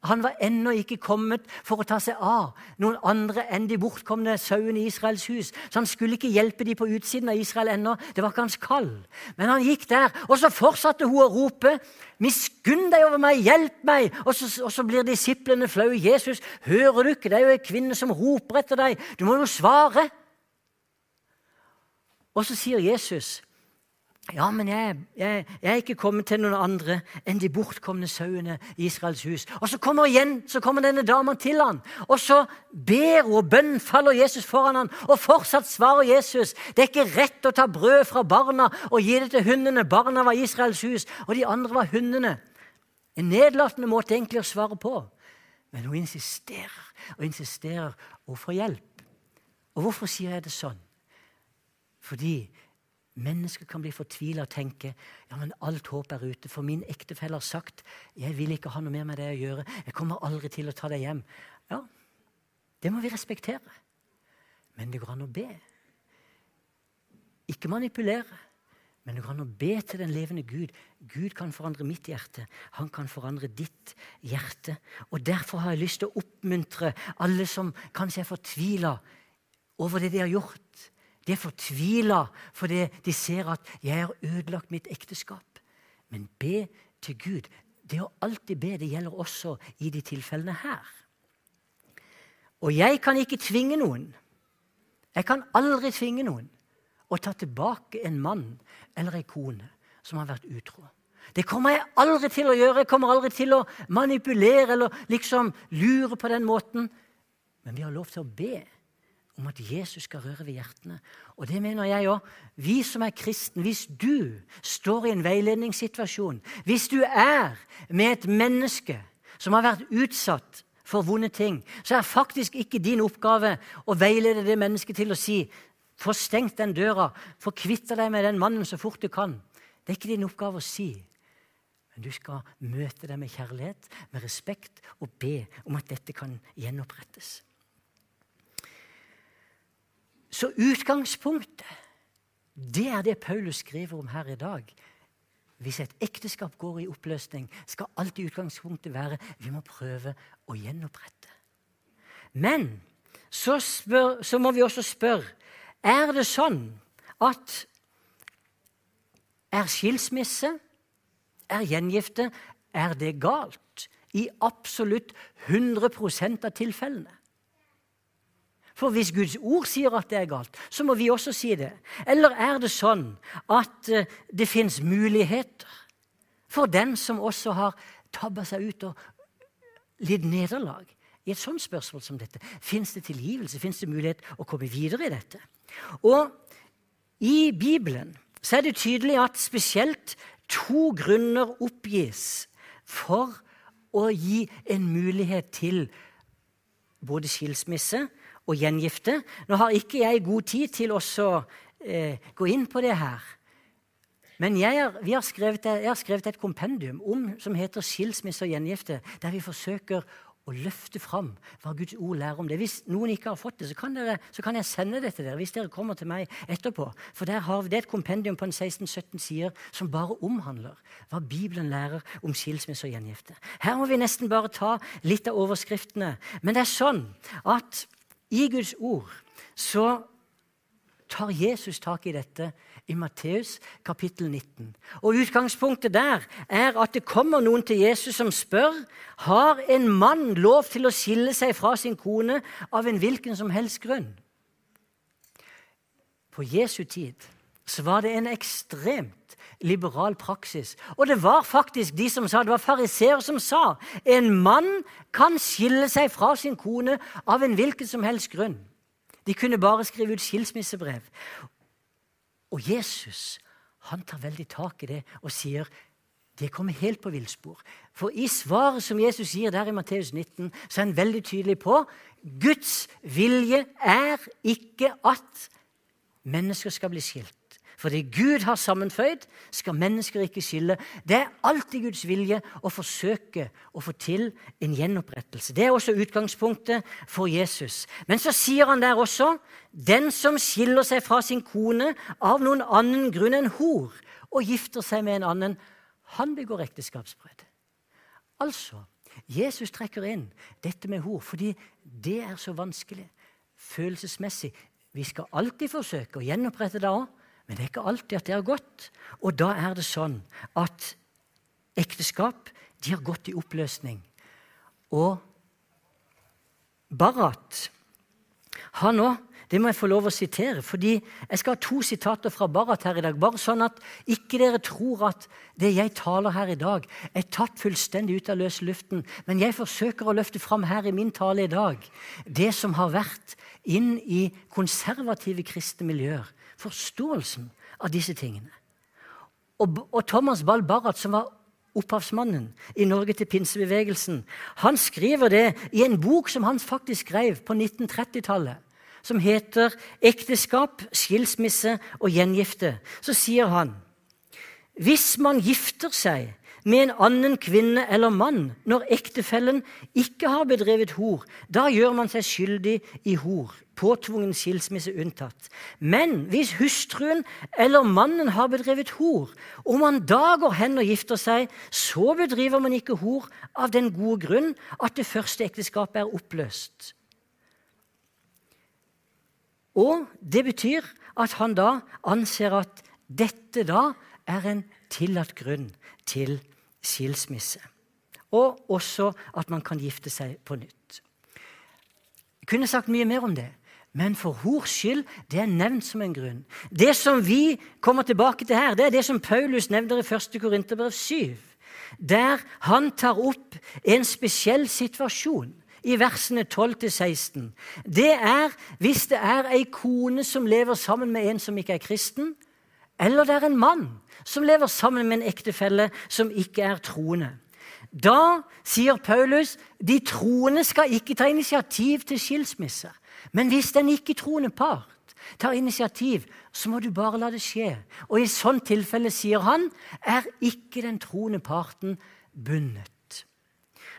S1: han var ennå ikke kommet for å ta seg av noen andre enn de bortkomne sauene i Israels hus. Så han skulle ikke hjelpe de på utsiden av Israel ennå. Det var ikke kall. Men han gikk der, og så fortsatte hun å rope. Miskunn deg over meg, hjelp meg! Og så, og så blir disiplene flaue. Jesus, hører du ikke? Det er jo ei kvinne som roper etter deg. Du må jo svare. Og så sier Jesus ja, men jeg, jeg, jeg, er ikke kommet til noen andre enn de bortkomne sauene i Israels hus. Og så kommer igjen, så kommer denne dama til han, og så ber hun, og bønn faller Jesus foran han, og fortsatt svarer Jesus. Det er ikke rett å ta brød fra barna og gi det til hundene. Barna var Israels hus, og de andre var hundene. En nedlatende måte egentlig å svare på. Men hun insisterer og insisterer og får hjelp. Og hvorfor sier jeg det sånn? Fordi Mennesker kan bli fortvila og tenke ja, men alt håp er ute. For min ektefelle har sagt jeg vil ikke ha noe mer med det å gjøre. Jeg kommer aldri til å ta deg hjem. Ja, det må vi respektere. Men det går an å be. Ikke manipulere, Men det går an å be til den levende Gud. Gud kan forandre mitt hjerte. Han kan forandre ditt hjerte. Og Derfor har jeg lyst til å oppmuntre alle som kanskje er fortvila over det de har gjort. De er fortvila fordi de ser at 'jeg har ødelagt mitt ekteskap'. Men be til Gud. Det å alltid be det gjelder også i de tilfellene her. Og jeg kan ikke tvinge noen. Jeg kan aldri tvinge noen å ta tilbake en mann eller ei kone som har vært utro. Det kommer jeg aldri til å gjøre. Jeg kommer aldri til å manipulere eller liksom lure på den måten. Men vi har lov til å be om at Jesus skal røre ved hjertene. Og det mener jeg òg. Vi som er kristen, hvis du står i en veiledningssituasjon, hvis du er med et menneske som har vært utsatt for vonde ting, så er faktisk ikke din oppgave å veilede det mennesket til å si få stengt den døra, få kvitta deg med den mannen så fort du kan. Det er ikke din oppgave å si. Men du skal møte dem med kjærlighet, med respekt, og be om at dette kan gjenopprettes. Så utgangspunktet, det er det Paulus skriver om her i dag. Hvis et ekteskap går i oppløsning, skal alltid utgangspunktet være vi må prøve å gjenopprette. Men så, spør, så må vi også spørre er det sånn at er skilsmisse, er gjengifte, er det galt i absolutt 100 av tilfellene? For hvis Guds ord sier at det er galt, så må vi også si det. Eller er det sånn at eh, det fins muligheter for den som også har tabba seg ut og lidd nederlag? I et sånt spørsmål som dette fins det tilgivelse, fins det mulighet å komme videre i dette. Og i Bibelen så er det tydelig at spesielt to grunner oppgis for å gi en mulighet til både skilsmisse og gjengifte. Nå har ikke jeg god tid til å eh, gå inn på det her. Men jeg, er, har skrevet, jeg, har skrevet, et kompendium om, som heter 'Skilsmisse og gjengifte', der vi forsøker å løfte fram hva Guds ord lærer om det. Hvis noen ikke har fått det, så kan, dere, så kan jeg sende det til dere hvis dere kommer til meg etterpå. For der har Det et kompendium på 16-17 sider som bare omhandler hva Bibelen lærer om skilsmisse og gjengifte. Her må vi nesten bare ta litt av overskriftene. Men det er sånn at i Guds ord så tar Jesus tak i dette i Matteus kapittel 19. Og Utgangspunktet der er at det kommer noen til Jesus som spør har en mann lov til å skille seg fra sin kone av en hvilken som helst grunn. På Jesu tid så var det en ekstremt liberal praksis. Og det var faktisk de som sa, det var fariseer som sa en mann kan skille seg fra sin kone av en hvilken som helst grunn. De kunne bare skrive ut skilsmissebrev. Og Jesus han tar veldig tak i det og sier det kommer helt på villspor. For i svaret som Jesus gir der i Matteus 19, så er han veldig tydelig på Guds vilje er ikke at mennesker skal bli skilt. For det Gud har sammenføyd, skal mennesker ikke skille. Det er alltid Guds vilje å forsøke å få til en gjenopprettelse. Det er også utgangspunktet for Jesus. Men så sier han der også den som skiller seg fra sin kone av noen annen grunn enn hor, og gifter seg med en annen, han begår ekteskapsbrudd. Altså, Jesus trekker inn dette med hor fordi det er så vanskelig følelsesmessig. Vi skal alltid forsøke å gjenopprette det òg. Men det er ikke alltid at det har gått. Og da er det sånn at ekteskap de har gått i oppløsning. Og Barat han òg det må jeg få lov å sitere, fordi jeg skal ha to sitater fra Barat her i dag. Bare sånn at ikke dere tror at det jeg taler her i dag, er tatt fullstendig ut av løse luften. Men jeg forsøker å løfte fram her i min tale i dag det som har vært inn i konservative kristne miljøer forståelsen av disse tingene. Og, og Thomas Ball Barrat, som var opphavsmannen i Norge til pinsebevegelsen, han skriver det i en bok som han faktisk skrev på 1930-tallet, som heter 'Ekteskap, skilsmisse og gjengifte'. Så sier han hvis man gifter seg med en annen kvinne eller mann når ektefellen ikke har bedrevet hor. Da gjør man seg skyldig i hor, påtvungen skilsmisse unntatt. Men hvis hustruen eller mannen har bedrevet hor, og man da går hen og gifter seg, så bedriver man ikke hor av den gode grunn at det første ekteskapet er oppløst. Og det betyr at han da anser at dette da er en tillatt grunn til skilsmisse. Og også at man kan gifte seg på nytt. Jeg kunne sagt mye mer om det, men for hors skyld det er nevnt som en grunn. Det som vi kommer tilbake til her, det er det som Paulus nevner i 1. Korinterbrev 7, der han tar opp en spesiell situasjon i versene 12-16. Det er hvis det er ei kone som lever sammen med en som ikke er kristen, eller det er en mann som lever sammen med en ektefelle som ikke er troende. Da sier Paulus de troende skal ikke ta initiativ til skilsmisse. Men hvis den ikke-troende part tar initiativ, så må du bare la det skje. Og i sånn tilfelle, sier han, er ikke den troende parten bundet.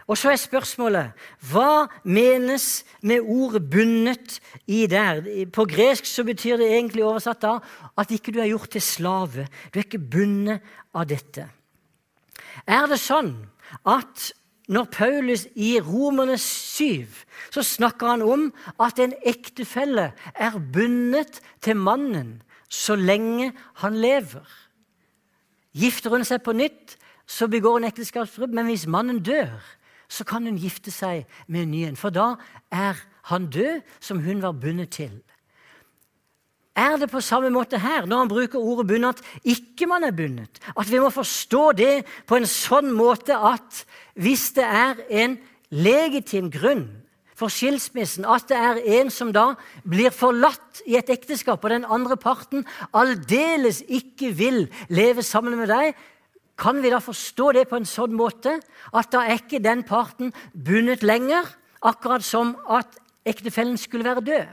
S1: Og så er spørsmålet hva menes med ordet 'bundet' i der? På gresk så betyr det egentlig oversatt da at ikke du er gjort til slave. Du er ikke bundet av dette. Er det sånn at når Paulus i Romerne 7 så snakker han om at en ektefelle er bundet til mannen så lenge han lever? Gifter hun seg på nytt, så begår hun ekteskapsbrudd, men hvis mannen dør, så kan hun gifte seg med en ny en. For da er han død, som hun var bundet til. Er det på samme måte her, når han bruker ordet bundet, at ikke man er bundet? At vi må forstå det på en sånn måte at hvis det er en legitim grunn for skilsmissen, at det er en som da blir forlatt i et ekteskap, og den andre parten aldeles ikke vil leve sammen med deg, kan vi da forstå det på en sånn måte at da er ikke den parten bundet lenger, akkurat som at ektefellen skulle være død?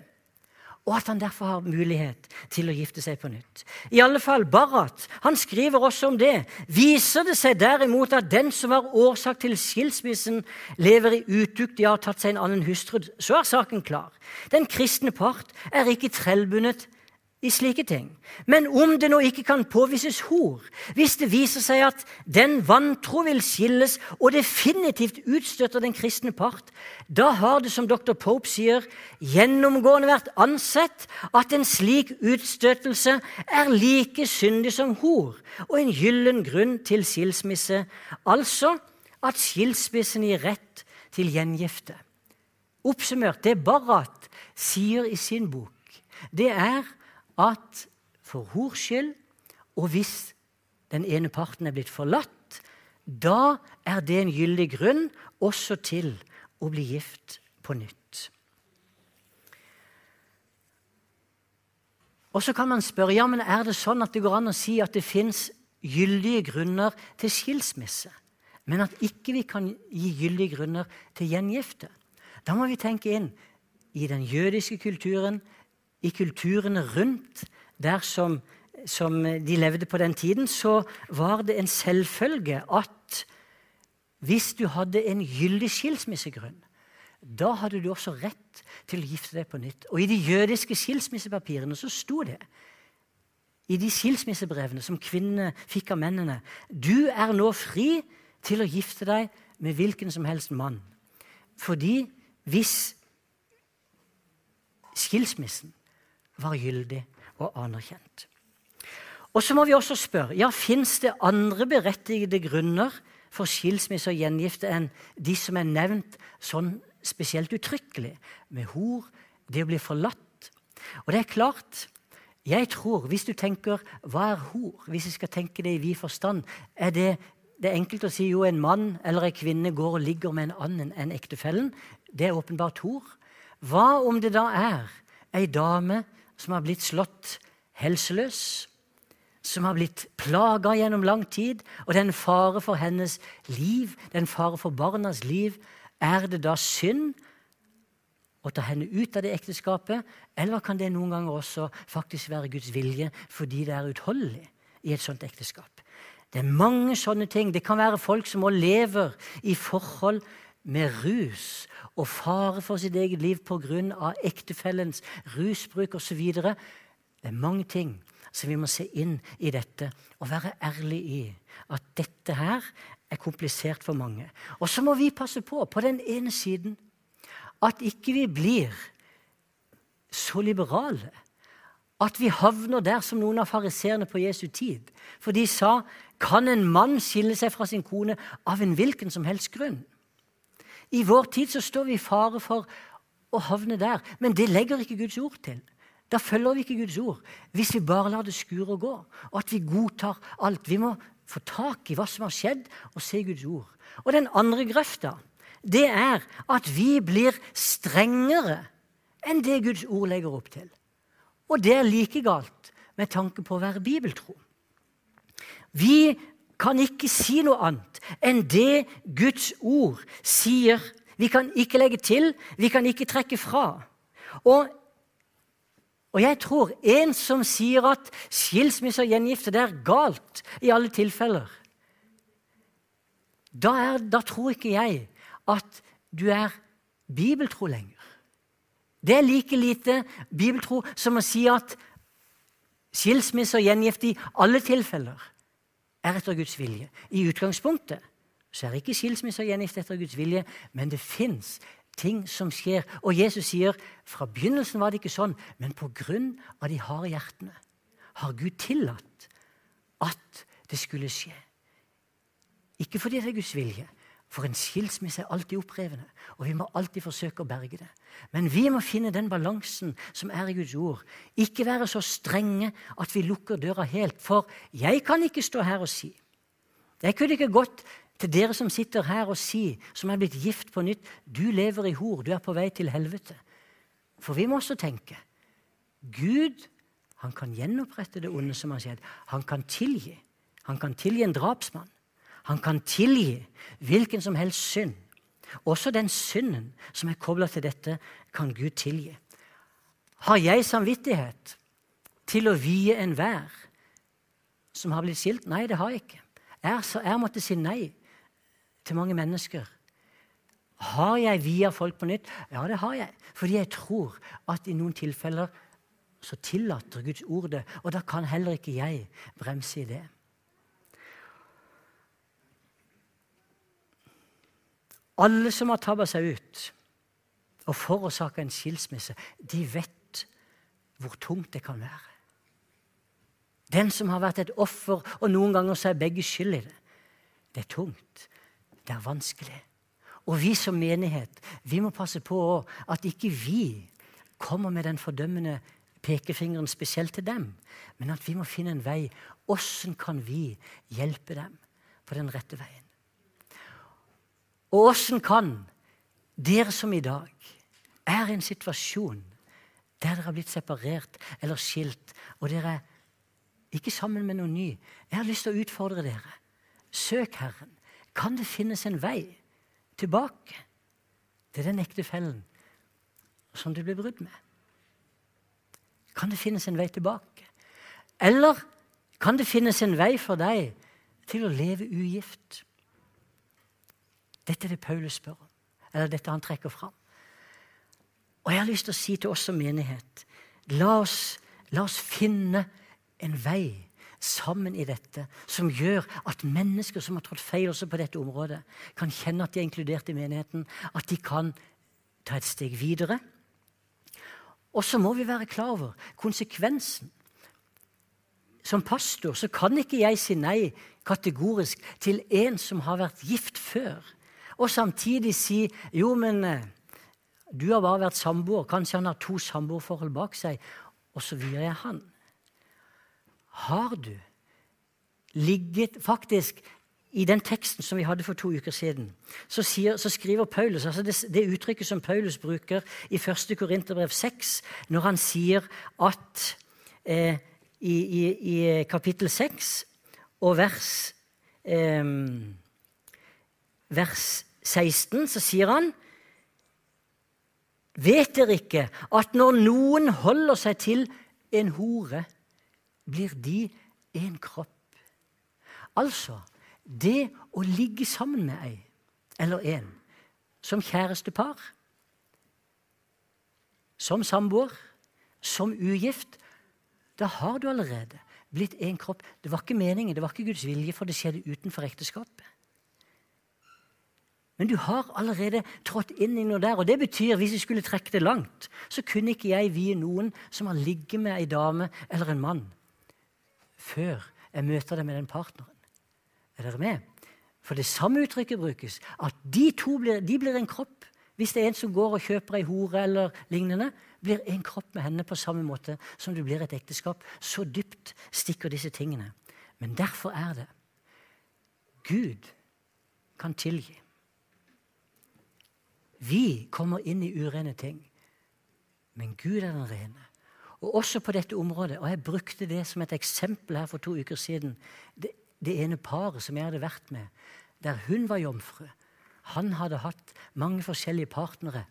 S1: Og at han derfor har mulighet til å gifte seg på nytt. I alle fall Barat han skriver også om det. Viser det seg derimot at den som var årsak til skilsmissen, lever i utukt, de har tatt seg en annen hustru, så er saken klar. Den kristne part er ikke trellbundet i slike ting. Men om det nå ikke kan påvises hor, hvis det viser seg at den vantro vil skilles og definitivt utstøtter den kristne part, da har det, som dr. Pope sier, gjennomgående vært ansett at en slik utstøtelse er like syndig som hor og en gyllen grunn til skilsmisse, altså at skilsmissen gir rett til gjengifte. Oppsummert, det Barat sier i sin bok, det er at for hors skyld, og hvis den ene parten er blitt forlatt, da er det en gyldig grunn også til å bli gift på nytt. Og så kan man spørre ja, men er det sånn at det går an å si at det fins gyldige grunner til skilsmisse, men at ikke vi kan gi gyldige grunner til gjengifte. Da må vi tenke inn i den jødiske kulturen, i kulturene rundt der som, som, de levde på den tiden, så var det en selvfølge at hvis du hadde en gyldig skilsmissegrunn, da hadde du også rett til å gifte deg på nytt. Og i de jødiske skilsmissepapirene så sto det i de skilsmissebrevene som kvinnene fikk av mennene Du er nå fri til å gifte deg med hvilken som helst mann. Fordi hvis skilsmissen var gyldig og anerkjent. Og så må vi også spørre ja, fins det andre berettigede grunner for skilsmisse og gjengifte enn de som er nevnt sånn spesielt uttrykkelig, med hor, det å bli forlatt. Og det er klart, jeg tror, hvis du tenker hva er hor, hvis vi skal tenke det i vid forstand, er det, det er enkelt å si jo en mann eller en kvinne går og ligger med en annen enn ektefellen. Det er åpenbart hor. Hva om det da er ei dame som har blitt slått helseløs, som har blitt plaga gjennom lang tid, og det er en fare for hennes liv, det er en fare for barnas liv. Er det da synd å ta henne ut av det ekteskapet, eller kan det noen ganger også faktisk være Guds vilje fordi det er utholdelig i et sånt ekteskap? Det er mange sånne ting. Det kan være folk som også lever i forhold med rus og fare for sitt eget liv pga. ektefellens rusbruk osv. Det er mange ting som vi må se inn i dette og være ærlig i at dette her er komplisert for mange. Og så må vi passe på, på den ene siden, at ikke vi blir så liberale at vi havner der som noen av fariseerne på Jesu tid. For de sa kan en mann skille seg fra sin kone av en hvilken som helst grunn? I vår tid så står vi i fare for å havne der, men det legger ikke Guds ord til. Da følger vi ikke Guds ord hvis vi bare lar det skure og gå, og at vi godtar alt. Vi må få tak i hva som har skjedd, og se Guds ord. Og den andre grøfta, det er at vi blir strengere enn det Guds ord legger opp til. Og det er like galt med tanke på å være bibeltro. Vi kan ikke si noe annet enn det Guds ord sier. Vi kan ikke legge til, vi kan ikke trekke fra. Og, og jeg tror en som sier at skilsmisse og gjengifte det er galt i alle tilfeller, da, er, da tror ikke jeg at du er bibeltro lenger. Det er like lite bibeltro som å si at skilsmisse og gjengifte i alle tilfeller er etter Guds vilje. I utgangspunktet så er ikke skilsmisse og gjengift etter Guds vilje, men det fins ting som skjer. Og Jesus sier fra begynnelsen var det ikke sånn, men pga. de harde hjertene har Gud tillatt at det skulle skje. Ikke fordi det er Guds vilje, for en skilsmisse er alltid opprevende, og vi må alltid forsøke å berge det. Men vi må finne den balansen som er i Guds ord. Ikke være så strenge at vi lukker døra helt. For jeg kan ikke stå her og si Jeg kunne ikke gått til dere som sitter her og si, som er blitt gift på nytt, du lever i hor, du er på vei til helvete. For vi må også tenke Gud han kan gjenopprette det onde som har skjedd. Han kan tilgi. Han kan tilgi en drapsmann. Han kan tilgi hvilken som helst synd. Også den synden som er kobla til dette, kan Gud tilgi. Har jeg samvittighet til å vie enhver som har blitt skilt? Nei, det har jeg ikke. Jeg, jeg måtte si nei til mange mennesker. Har jeg via folk på nytt? Ja, det har jeg. Fordi jeg tror at i noen tilfeller så tillater Guds ord det. Og da kan heller ikke jeg bremse i det. Alle som har tabba seg ut og forårsaka en skilsmisse, de vet hvor tungt det kan være. Den som har vært et offer, og noen ganger så er begge skyld i det. Det er tungt. Det er vanskelig. Og vi som menighet vi må passe på at ikke vi kommer med den fordømmende pekefingeren spesielt til dem, men at vi må finne en vei. Åssen kan vi hjelpe dem på den rette veien? Åssen kan dere som i dag er i en situasjon der dere har blitt separert eller skilt, og dere er ikke sammen med noen ny Jeg har lyst til å utfordre dere. Søk Herren. Kan det finnes en vei tilbake til den ektefellen som du ble brudd med? Kan det finnes en vei tilbake? Eller kan det finnes en vei for deg til å leve ugift? Dette er det Paulus spør om, eller dette han trekker fram. Og jeg har lyst til å si til oss som menighet la oss, la oss finne en vei sammen i dette som gjør at mennesker som har trådt feil også på dette området, kan kjenne at de er inkludert i menigheten, at de kan ta et steg videre. Og så må vi være klar over konsekvensen. Som pastor så kan ikke jeg si nei kategorisk til en som har vært gift før og samtidig si jo, men eh, du har bare vært samboer. Kanskje han har to samboerforhold bak seg. Og så vier jeg han. Har du ligget Faktisk, i den teksten som vi hadde for to uker siden, så, sier, så skriver Paulus altså det, det, uttrykket som Paulus bruker i 1. Korinterbrev 6, når han sier at eh, i, i, i, kapittel 6 og vers eh, vers 16 så sier han Vet dere ikke at når noen holder seg til en hore, blir de en kropp? Altså det å ligge sammen med ei eller en som kjærestepar, som samboer, som ugift, da har du allerede blitt en kropp. Det var ikke meningen, det var ikke Guds vilje, for det skjedde utenfor ekteskapet. Men du har allerede trådt inn i noe der. Og det betyr, hvis jeg skulle trekke det langt, så kunne ikke jeg vie noen som har ligget med ei dame eller en mann, før jeg møter dem med den partneren. Er dere med? For det samme uttrykket brukes. At de to blir, de blir en kropp. Hvis det er en som går og kjøper ei hore eller lignende, blir en kropp med henne på samme måte som det blir et ekteskap. Så dypt stikker disse tingene. Men derfor er det Gud kan tilgi. Vi kommer inn i urene ting, men Gud er den rene. Og også på dette området, og jeg brukte det som et eksempel her for to uker siden Det, det ene paret som jeg hadde vært med, der hun var jomfru. Han hadde hatt mange forskjellige partnere.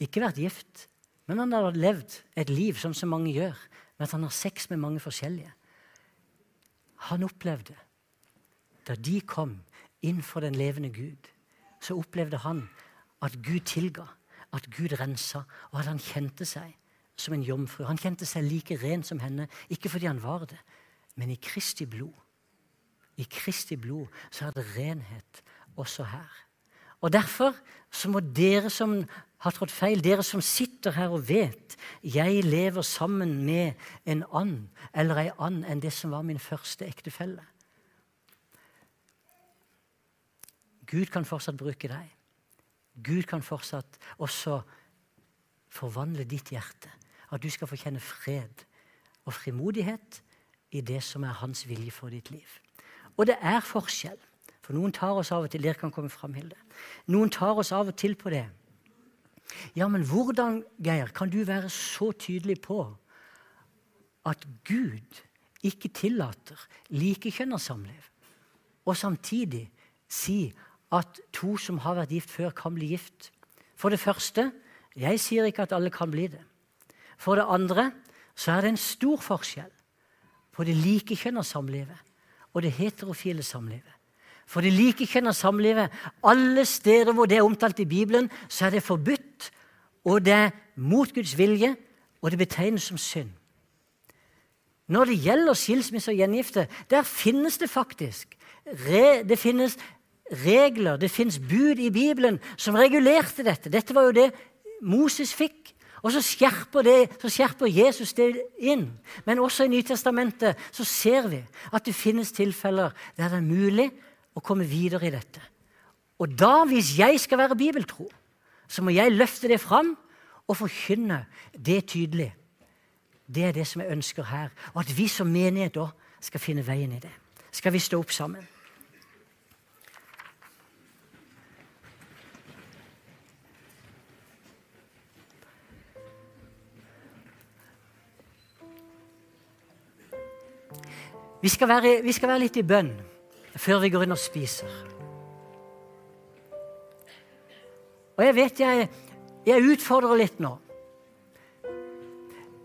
S1: Ikke vært gift, men han hadde levd et liv som så mange gjør, med at han har sex med mange forskjellige. Han opplevde, da de kom inn for den levende Gud, så opplevde han at Gud tilga, at Gud rensa, og at han kjente seg som en jomfru. Han kjente seg like ren som henne, ikke fordi han var det, men i Kristi blod. I Kristi blod så er det renhet også her. Og Derfor så må dere som har trådt feil, dere som sitter her og vet jeg lever sammen med en and eller ei and enn det som var min første ektefelle Gud kan fortsatt bruke deg. Gud kan fortsatt også forvandle ditt hjerte. At du skal få kjenne fred og frimodighet i det som er hans vilje for ditt liv. Og det er forskjell. For noen tar oss av og til Dere kan komme fram, Hilde. Noen tar oss av og til på det. Ja, men hvordan, Geir, kan du være så tydelig på at Gud ikke tillater likekjønna samliv, og samtidig si at to som har vært gift før, kan bli gift. For det første jeg sier ikke at alle kan bli det. For det andre så er det en stor forskjell på det likekjønna samlivet og det heterofile samlivet. For det likekjønna samlivet, alle steder hvor det er omtalt i Bibelen, så er det forbudt, og det er mot Guds vilje, og det betegnes som synd. Når det gjelder skilsmisse og gjengifte, der finnes det faktisk det finnes regler, det fins bud i Bibelen som regulerte dette. Dette var jo det Moses fikk. Og så skjerper, det, så skjerper Jesus det inn. Men også i Nytestamentet så ser vi at det finnes tilfeller der det er mulig å komme videre i dette. Og da, hvis jeg skal være bibeltro, så må jeg løfte det fram og forkynne det tydelig. Det er det som jeg ønsker her. Og at vi som menighet da skal finne veien i det. Skal vi stå opp sammen? Vi skal, være, vi skal være litt i bønn før vi går inn og spiser. Og jeg vet jeg, jeg utfordrer litt nå.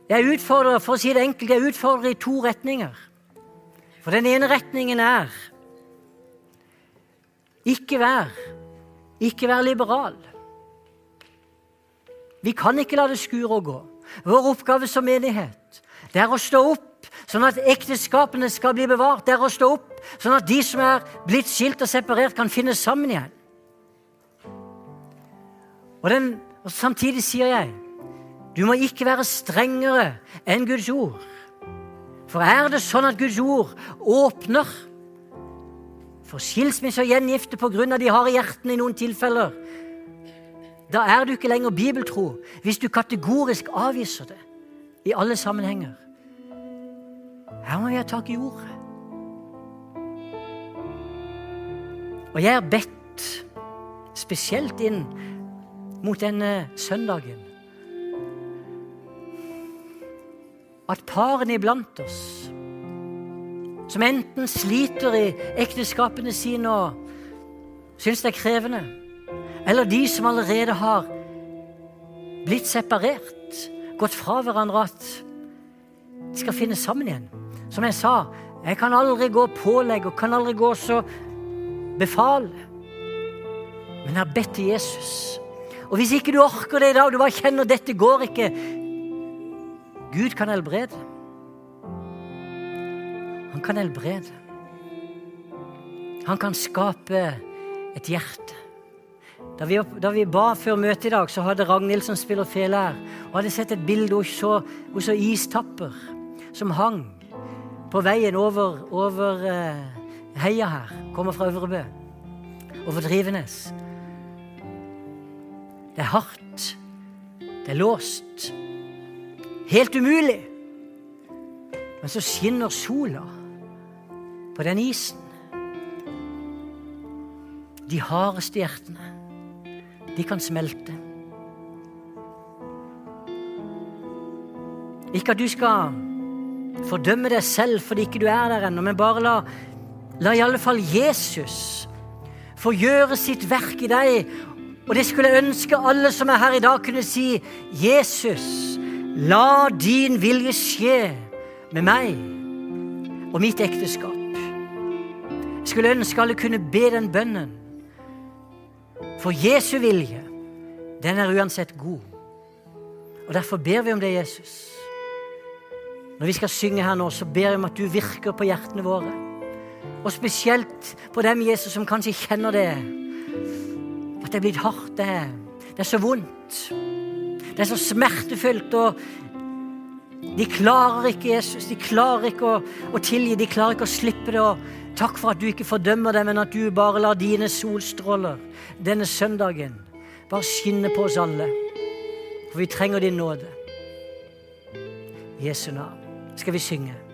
S1: Jeg utfordrer for å si det enkelt, jeg utfordrer i to retninger. For den ene retningen er ikke vær ikke vær liberal. Vi kan ikke la det skure og gå. Vår oppgave som menighet det er å stå opp sånn at ekteskapene skal bli bevart. Det er å stå opp, sånn at de som er blitt skilt og separert, kan finne sammen igjen. Og, den, og Samtidig sier jeg du må ikke være strengere enn Guds ord. For er det sånn at Guds ord åpner for skilsmisse og gjengifte pga. de harde hjertene i noen tilfeller, da er du ikke lenger bibeltro hvis du kategorisk avviser det i alle sammenhenger. Her må vi ha tak i ordet. Og jeg har bedt spesielt inn mot denne søndagen at parene iblant oss, som enten sliter i ekteskapene sine og syns det er krevende, eller de som allerede har blitt separert, gått fra hverandre, at de skal finne sammen igjen. Som jeg sa, Jeg kan aldri gå og pålegge og kan aldri gå så befale. Men jeg har bedt til Jesus. Og hvis ikke du orker det i dag, du bare kjenner dette går ikke Gud kan helbrede. Han kan helbrede. Han kan skape et hjerte. Da vi, da vi ba før møtet i dag, så hadde Ragnhild som spiller fele her, og hadde sett et bilde hun så, hun så istapper som hang på veien over, over uh, heia her. Kommer fra Øvrebø. Over Drivenes. Det er hardt. Det er låst. Helt umulig. Men så skinner sola på den isen. De hardeste hjertene, de kan smelte. Ikke at du skal fordømme deg selv fordi ikke du er der ennå, men bare la, la i alle fall Jesus få gjøre sitt verk i deg. Og det skulle jeg ønske alle som er her i dag, kunne si Jesus, la din vilje skje med meg og mitt ekteskap. Jeg skulle ønske alle kunne be den bønnen. For Jesu vilje, den er uansett god. Og derfor ber vi om det, Jesus. Når vi skal synge her nå, så ber jeg om at du virker på hjertene våre. Og spesielt på dem, Jesus, som kanskje kjenner det. At det er blitt hardt. Det det er så vondt. Det er så smertefullt. Og de klarer ikke Jesus. De klarer ikke å, å tilgi. De klarer ikke å slippe det. Og takk for at du ikke fordømmer dem, men at du bare lar dine solstråler denne søndagen bare skinne på oss alle. For vi trenger din nåde. Jesu navn skal vi synge.